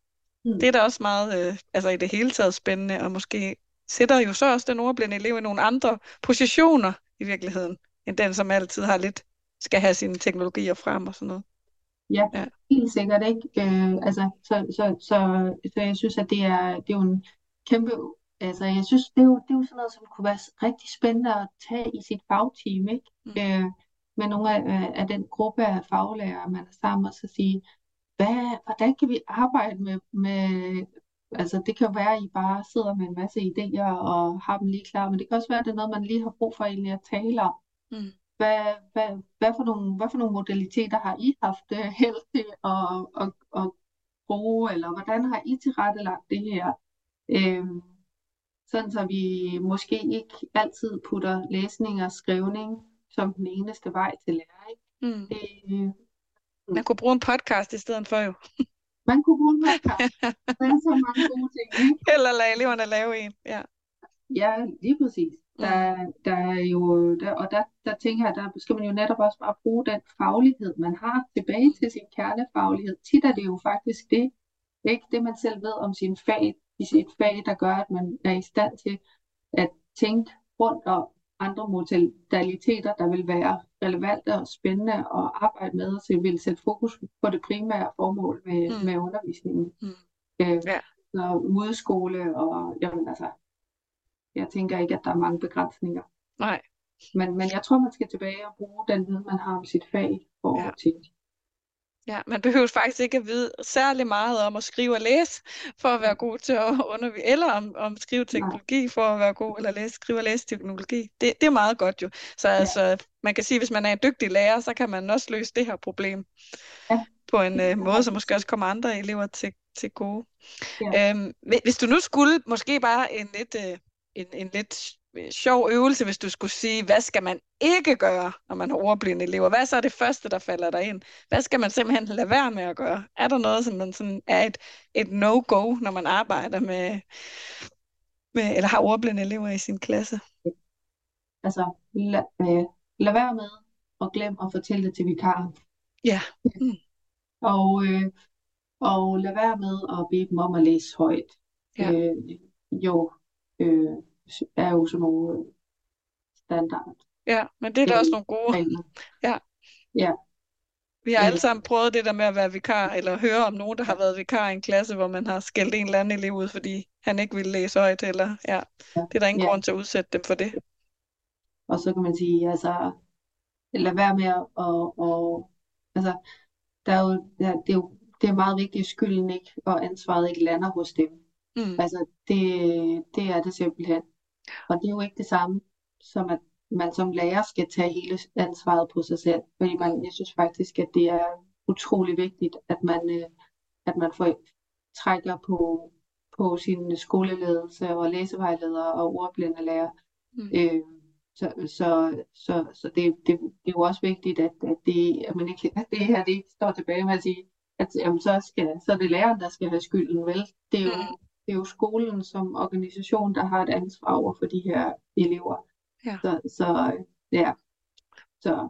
Mm. Det er da også meget, øh, altså i det hele taget spændende, og måske sætter jo så også den ordblinde elev i nogle andre positioner i virkeligheden, end den, som altid har lidt, skal have sine teknologier frem og sådan noget. Ja, Ja. helt sikkert ikke. Øh, altså, så, så, så, så jeg synes, at det er, det er jo en kæmpe, altså jeg synes, det er, jo, det er jo sådan noget, som kunne være rigtig spændende at tage i sit fagteam, ikke? Mm. Øh, med nogle af, af den gruppe af faglærere, man er sammen, og så sige, hvad, hvordan kan vi arbejde med, med, altså det kan jo være, at I bare sidder med en masse idéer og har dem lige klar, men det kan også være, at det er noget, man lige har brug for egentlig at tale om. Mm. Hvad, hvad, hvad, for nogle, hvad for nogle modaliteter har I haft øh, held til at, at, at bruge, eller hvordan har I tilrettelagt det her? Øhm, sådan så vi måske ikke altid putter læsning og skrivning som den eneste vej til læring. Mm. Øh, Man kunne bruge en podcast i stedet for jo. man kunne bruge en podcast. Der er så mange gode ting, ikke? Eller lade eleverne lave en. Ja. Ja, lige præcis. Der, der er jo, der, og der, der tænker jeg, der skal man jo netop også bare bruge den faglighed, man har tilbage til sin kernefaglighed. Tit er det jo faktisk det, ikke det man selv ved om sin fag, i sit fag, der gør, at man er i stand til at tænke rundt om andre modaliteter, der vil være relevante og spændende at arbejde med, og så vil sætte fokus på det primære formål med, mm. med undervisningen. Mm. Øh, Ja. Så udskole, og jamen altså, jeg tænker ikke, at der er mange begrænsninger. Nej. Men, men jeg tror, man skal tilbage og bruge den viden, man har om sit fag for Ja. at tænke. Ja, man behøver faktisk ikke at vide særlig meget om at skrive og læse, for at være god til at undervise, eller om, om skrive teknologi for at være god, eller læse, skrive og læse teknologi. Det, det er meget godt jo. Så Ja. altså, man kan sige, hvis man er en dygtig lærer, så kan man også løse det her problem Ja. på en øh, måde, som måske også kommer andre elever til, til gode. Ja. Øhm, hvi- hvis du nu skulle, måske bare en lidt, øh, en, en lidt sjov øvelse, hvis du skulle sige, hvad skal man ikke gøre, når man har ordblinde elever? Hvad er så det første, der falder dig ind? Hvad skal man simpelthen lade være med at gøre? Er der noget, som man sådan er et, et no-go, når man arbejder med, med, eller har ordblinde elever i sin klasse? Altså, lad, øh, lad være med at glemme at fortælle det til vikaren. Ja. Og, øh, og lad være med at bede dem om at læse højt. Ja. Øh, jo, øh, er jo sådan nogle standard Ja, men det er da også nogle gode. regler. Ja. Ja, Vi har alle Øh. sammen prøvet det der med at være vikar, eller høre om nogen, der har været vikar i en klasse, hvor man har skældt en eller anden elev ud, fordi han ikke ville læse højt, eller ja, Ja. det er der ingen Ja. grund til at udsætte dem for det. og så kan man sige, altså, lad være med at, og, og, altså, der er jo, ja, det er jo det er meget vigtigt, at skylden ikke og ansvaret ikke lander hos dem. Mm. Altså, det, det er det simpelthen. Og det er jo ikke det samme, som at man som lærer skal tage hele ansvaret på sig selv. Fordi man, jeg synes faktisk, at det er utrolig vigtigt, at man, øh, at man får, trækker på, på sin skoleledelse og læsevejledere og ordblindelærer. Mm. Øh, så, så, så, så det, det, det er jo også vigtigt, at, at, det, at, man ikke, at det her det ikke står tilbage med at sige, at jamen, så, skal, så er det læreren, der skal have skylden, vel? Det er, jo, mm. Det er jo skolen som organisation, der har et ansvar over for de her elever. Ja. Så, så ja. Så,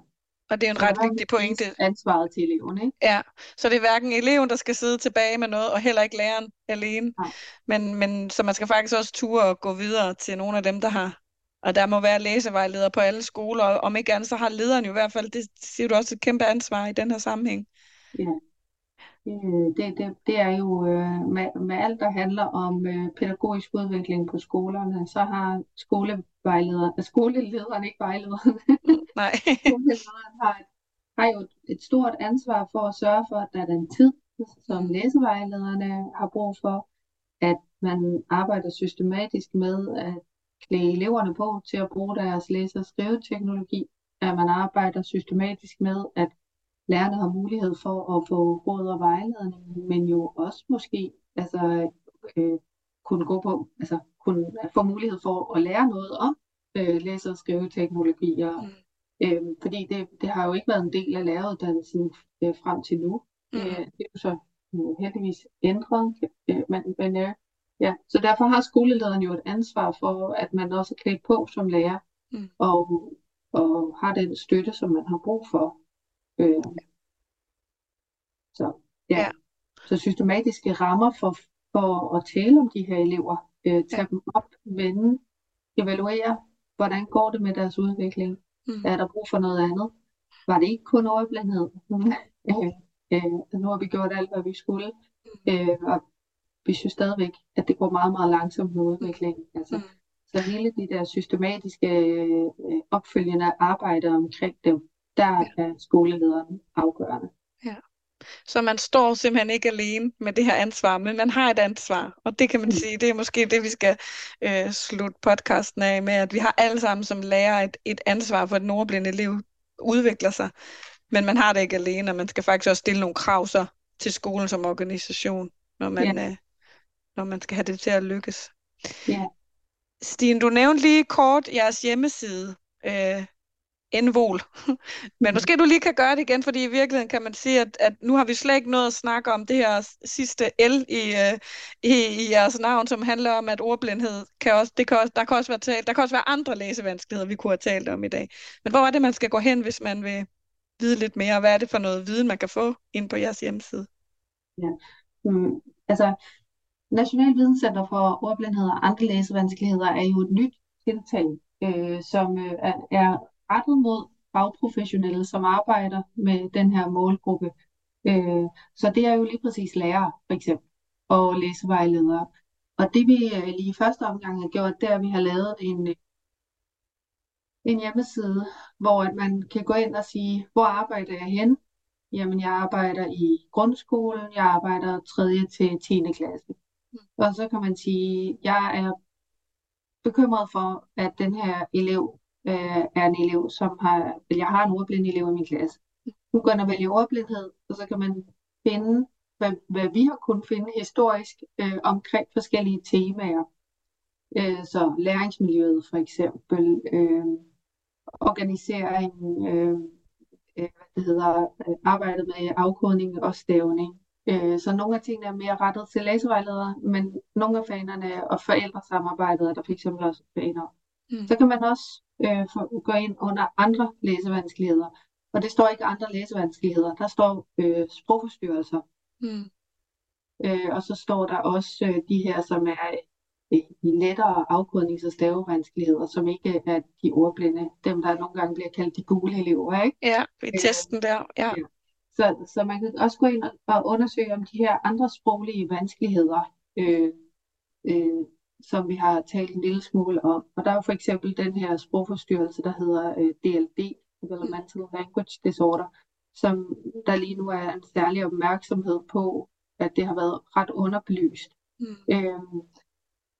og det er en ret vigtig pointe. Ansvaret til eleven, ikke? Ja, så det er hverken eleven, der skal sidde tilbage med noget, og heller ikke læreren alene. Nej. Men, men så man skal faktisk også ture og gå videre til nogle af dem, der har og der må være læsevejledere på alle skoler, og om ikke andet, så har lederen jo i hvert fald, det siger du også, et kæmpe ansvar i den her sammenhæng. Ja, det, det, det er jo øh, med, med alt, der handler om øh, pædagogisk udvikling på skolerne, så har skolevejlederen, øh, skolelederen, ikke vejlederen, Nej. skolelederen har, har jo et stort ansvar for at sørge for, at der er den tid, som læsevejlederne har brug for, at man arbejder systematisk med at klæde eleverne på til at bruge deres læse- og skriveteknologi, at man arbejder systematisk med, at lærerne har mulighed for at få råd og vejledning, men jo også måske altså, øh, kunne gå på, altså kunne få mulighed for at lære noget om øh, læse- og skriveteknologier. Mm. Øh, fordi det, det har jo ikke været en del af læreruddannelsen øh, frem til nu. Mm. Øh, det er jo så øh, heldigvis ændret, øh, men, men øh, Ja, så derfor har skolelederen jo et ansvar for, at man også er klædt på som lærer, mm. og, og har den støtte, som man har brug for. Øh, så ja. ja. Så systematiske rammer for, for at tale om de her elever, øh, tage ja. dem op, vende, evaluere, hvordan går det med deres udvikling? Mm. Er der brug for noget andet? Var det ikke kun overblindhed? øh, øh, nu har vi gjort alt, hvad vi skulle. Mm. Øh, og vi synes stadigvæk, at det går meget, meget langsomt med udviklingen. Altså, mm. Så hele de der systematiske øh, opfølgende arbejde omkring dem, der er skolelederen afgørende. Ja. Så man står simpelthen ikke alene med det her ansvar, men man har et ansvar. Og det kan man mm. sige, det er måske det, vi skal øh, slutte podcasten af med, at vi har alle sammen som lærer et, et ansvar for, at den ordblinde elev udvikler sig. Men man har det ikke alene, og man skal faktisk også stille nogle krav så til skolen som organisation, når man, ja. øh, når man skal have det til at lykkes. Ja. Stine, du nævnte lige kort jeres hjemmeside, øh, Envol. Men mm. måske du lige kan gøre det igen, fordi i virkeligheden kan man sige, at, at nu har vi slet ikke noget at snakke om det her sidste L i, øh, i, i jeres navn, som handler om, at ordblindhed kan også, det kan også, der, kan også være talt, der kan også være andre læsevanskeligheder, vi kunne have talt om i dag. Men hvor er det, man skal gå hen, hvis man vil vide lidt mere? Hvad er det for noget viden, man kan få ind på jeres hjemmeside? Ja, mm, altså National Videnscenter for Ordblindhed og andre læsevanskeligheder er jo et nyt tiltag, øh, som øh, er rettet mod fagprofessionelle, som arbejder med den her målgruppe. Øh, så det er jo lige præcis lærere, for eksempel, og læsevejledere. Og det vi øh, lige i første omgang har gjort, det er, at vi har lavet en, en hjemmeside, hvor at man kan gå ind og sige, hvor arbejder jeg hen? Jamen, jeg arbejder i grundskolen, jeg arbejder 3. til 10. klasse. Og så kan man sige, jeg er bekymret for, at den her elev øh, er en elev, som har, jeg har en ordblind elev i min klasse. Nu går og vælge ordblindhed, og så kan man finde, hvad, hvad vi har kunnet finde historisk øh, omkring forskellige temaer. Øh, så læringsmiljøet for eksempel, øh, organisering, øh, øh hvad det hedder, øh, arbejdet med afkodning og stævning. Øh, så nogle af tingene er mere rettet til læsevejledere, men nogle af fanerne og forældresamarbejdet er der fx også faner. Mm. Så kan man også øh, for, gå ind under andre læsevanskeligheder. Og det står ikke andre læsevanskeligheder, der står øh, sprogforstyrrelser. Mm. Øh, og så står der også øh, de her, som er øh, i lettere afkodnings- og stavevanskeligheder, som ikke er de ordblinde. Dem, der nogle gange bliver kaldt de gule elever, ikke? Ja, i testen der, ja. ja. Så, så man kan også gå ind og undersøge om de her andre sproglige vanskeligheder, øh, øh, som vi har talt en lille smule om. Og der er for eksempel den her sprogforstyrrelse, der hedder øh, DLD, Developmental Language Disorder, som der lige nu er en særlig opmærksomhed på, at det har været ret underbelyst. Mm. Øhm,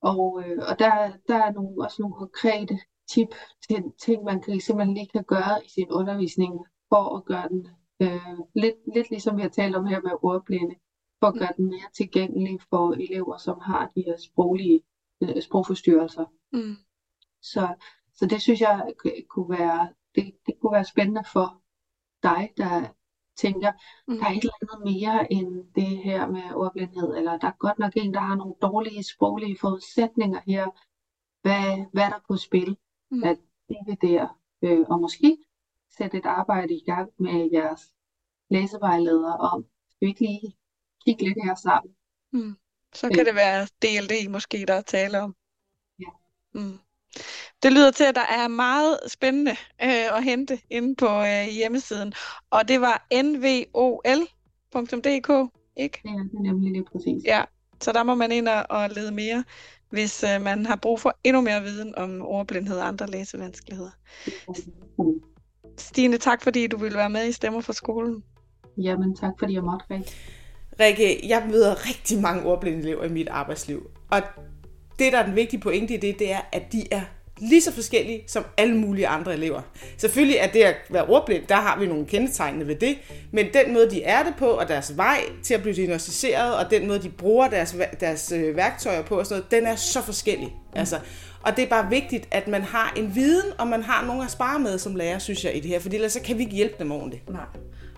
og, øh, og der, der er nogle, også nogle konkrete tip til ting, man kan, simpelthen lige kan gøre i sin undervisning, for at gøre den øh, lidt, lidt ligesom vi har talt om her med ordblinde, for at gøre den mere tilgængelig for elever, som har de her sproglige øh, sprogforstyrrelser. Mm. Så, så det synes jeg kunne være, det, det kunne være spændende for dig, der tænker, Mm. der er et eller andet mere end det her med ordblindhed, eller der er godt nok en, der har nogle dårlige sproglige forudsætninger her. Hvad, hvad er der på spil? Mm. At dividere, øh, og måske sætte et arbejde i gang med jeres læsevejledere om, skal vi ikke lige kigge lidt her sammen? Mm. Så kan det være DLD måske, der er tale om. Ja. Mm. Det lyder til, at der er meget spændende øh, at hente inde på øh, hjemmesiden. Og det var nvol.dk, ikke? Det er det nemlig lige præcis. Ja, så der må man ind og, og lede mere, hvis øh, man har brug for endnu mere viden om ordblindhed og andre læsevanskeligheder. Mm. Stine, tak fordi du ville være med i Stemmer for skolen. Jamen tak fordi jeg måtte, Rikke. Rikke, jeg møder rigtig mange ordblinde elever i mit arbejdsliv. Og det, der er den vigtige pointe i det, det er, at de er lige så forskellige som alle mulige andre elever. Selvfølgelig er det at være ordblind, der har vi nogle kendetegnende ved det, men den måde, de er det på, og deres vej til at blive diagnostiseret, og den måde, de bruger deres, deres øh, værktøjer på, og sådan noget, den er så forskellig. Altså, og det er bare vigtigt, at man har en viden, og man har nogen at spare med som lærer, synes jeg, i det her, for ellers så kan vi ikke hjælpe dem ordentligt. Nej.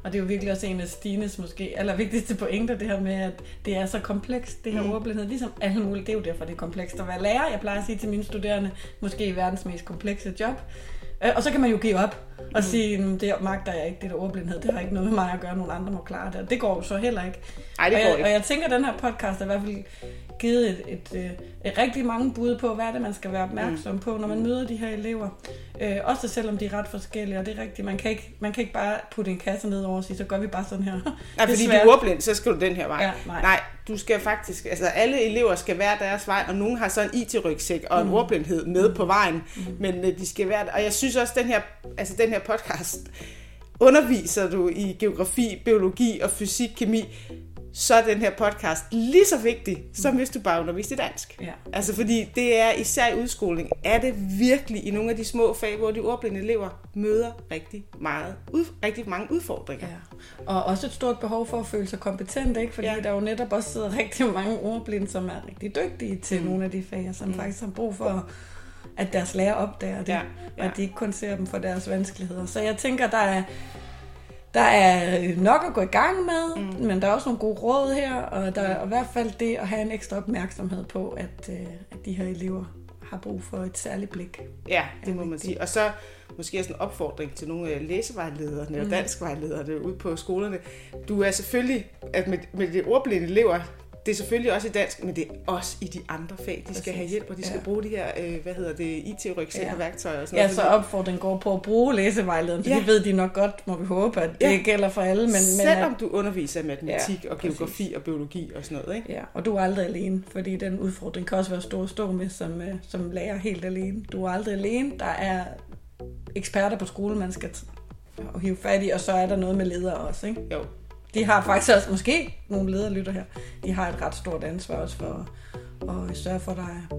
Og det er jo virkelig også en af Stines måske allervigtigste pointer, det her med, at det er så komplekst, det her mm. ordblindhed. Ligesom alle mulige, det er jo derfor, det er komplekst at være lærer. Jeg plejer at sige til mine studerende, måske i verdens mest komplekse job. Øh, Og så kan man jo give op og mm. sige, "Mm, det magter jeg ikke, det der ordblindhed, det har ikke noget med mig at gøre, nogen andre må klare det. Og det går jo så heller ikke. Ej, det og, går jeg, ikke. og jeg tænker, at den her podcast er i hvert fald givet et, et, et, et rigtig mange bud på, hvad er det, man skal være opmærksom på, når man møder de her elever. Øh, også selvom de er ret forskellige, og det er rigtigt. Man kan ikke, man kan ikke bare putte en kasse ned over og sige, så gør vi bare sådan her. Nej, fordi du er ordblind, så skal du den her vej. Ja, nej. nej, du skal faktisk, altså alle elever skal være deres vej, og nogen har så en IT-rygsæk og en Mm. ordblindhed med på vejen, mm. men øh, de skal være Og jeg synes også, den her, altså den her podcast, underviser du i geografi, biologi og fysik, kemi, så er den her podcast lige så vigtig, som hvis du bare underviser i dansk. Ja. Altså fordi det er især i udskoling, er det virkelig i nogle af de små fag, hvor de ordblinde elever møder rigtig, meget, ud, rigtig mange udfordringer. Ja. Og også et stort behov for at føle sig kompetent, ikke? Fordi Ja. der jo netop også sidder rigtig mange ordblinde, som er rigtig dygtige til mm. nogle af de fag, og som mm. faktisk har brug for, at deres lærer opdager det, ja. ja. og at de ikke kun ser dem for deres vanskeligheder. Så jeg tænker, der er, der er nok at gå i gang med, mm. men der er også nogle gode råd her, og der er i hvert fald det at have en ekstra opmærksomhed på, at, øh, at de her elever har brug for et særligt blik. Ja, det må man sige. Og så måske også en opfordring til nogle af læsevejlederne og Mm. danskvejlederne ude på skolerne. Du er selvfølgelig, at med, med de ordblinde elever, det er selvfølgelig også i dansk, men det er også i de andre fag. De skal Præcis. have hjælp, og de skal Ja. bruge de her, øh, hvad hedder det, IT-rygsæk Ja. og værktøjer og sådan Ja, noget. så opfordringen går på at bruge læsevejlederen, for Ja. ja. det ved de nok godt, må vi håbe, at det Ja. ja. gælder for alle. Men, men Selvom at, du underviser i matematik Ja, og geografi og biologi og sådan noget, ikke? ja, og du er aldrig alene, fordi den udfordring kan også være stor at stå med som, øh, som lærer helt alene. Du er aldrig alene. Der er eksperter på skolen, man skal t- hive fat i, og så er der noget med ledere også. Ikke? Jo. De har faktisk også, måske nogle ledere lytter her, de har et ret stort ansvar også for at sørge for, at der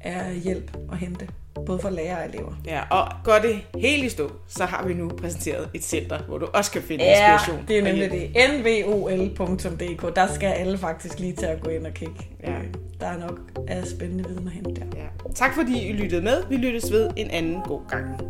er, hjælp at hente, både for lærere og elever. Ja, og går det helt i stå, så har vi nu præsenteret et center, hvor du også kan finde Ja, inspiration. det er nemlig det. nvol.dk. Der skal alle faktisk lige til at gå ind og kigge. Ja. Der er nok af spændende viden at hente der. Ja. Tak fordi I lyttede med. Vi lyttes ved en anden god gang.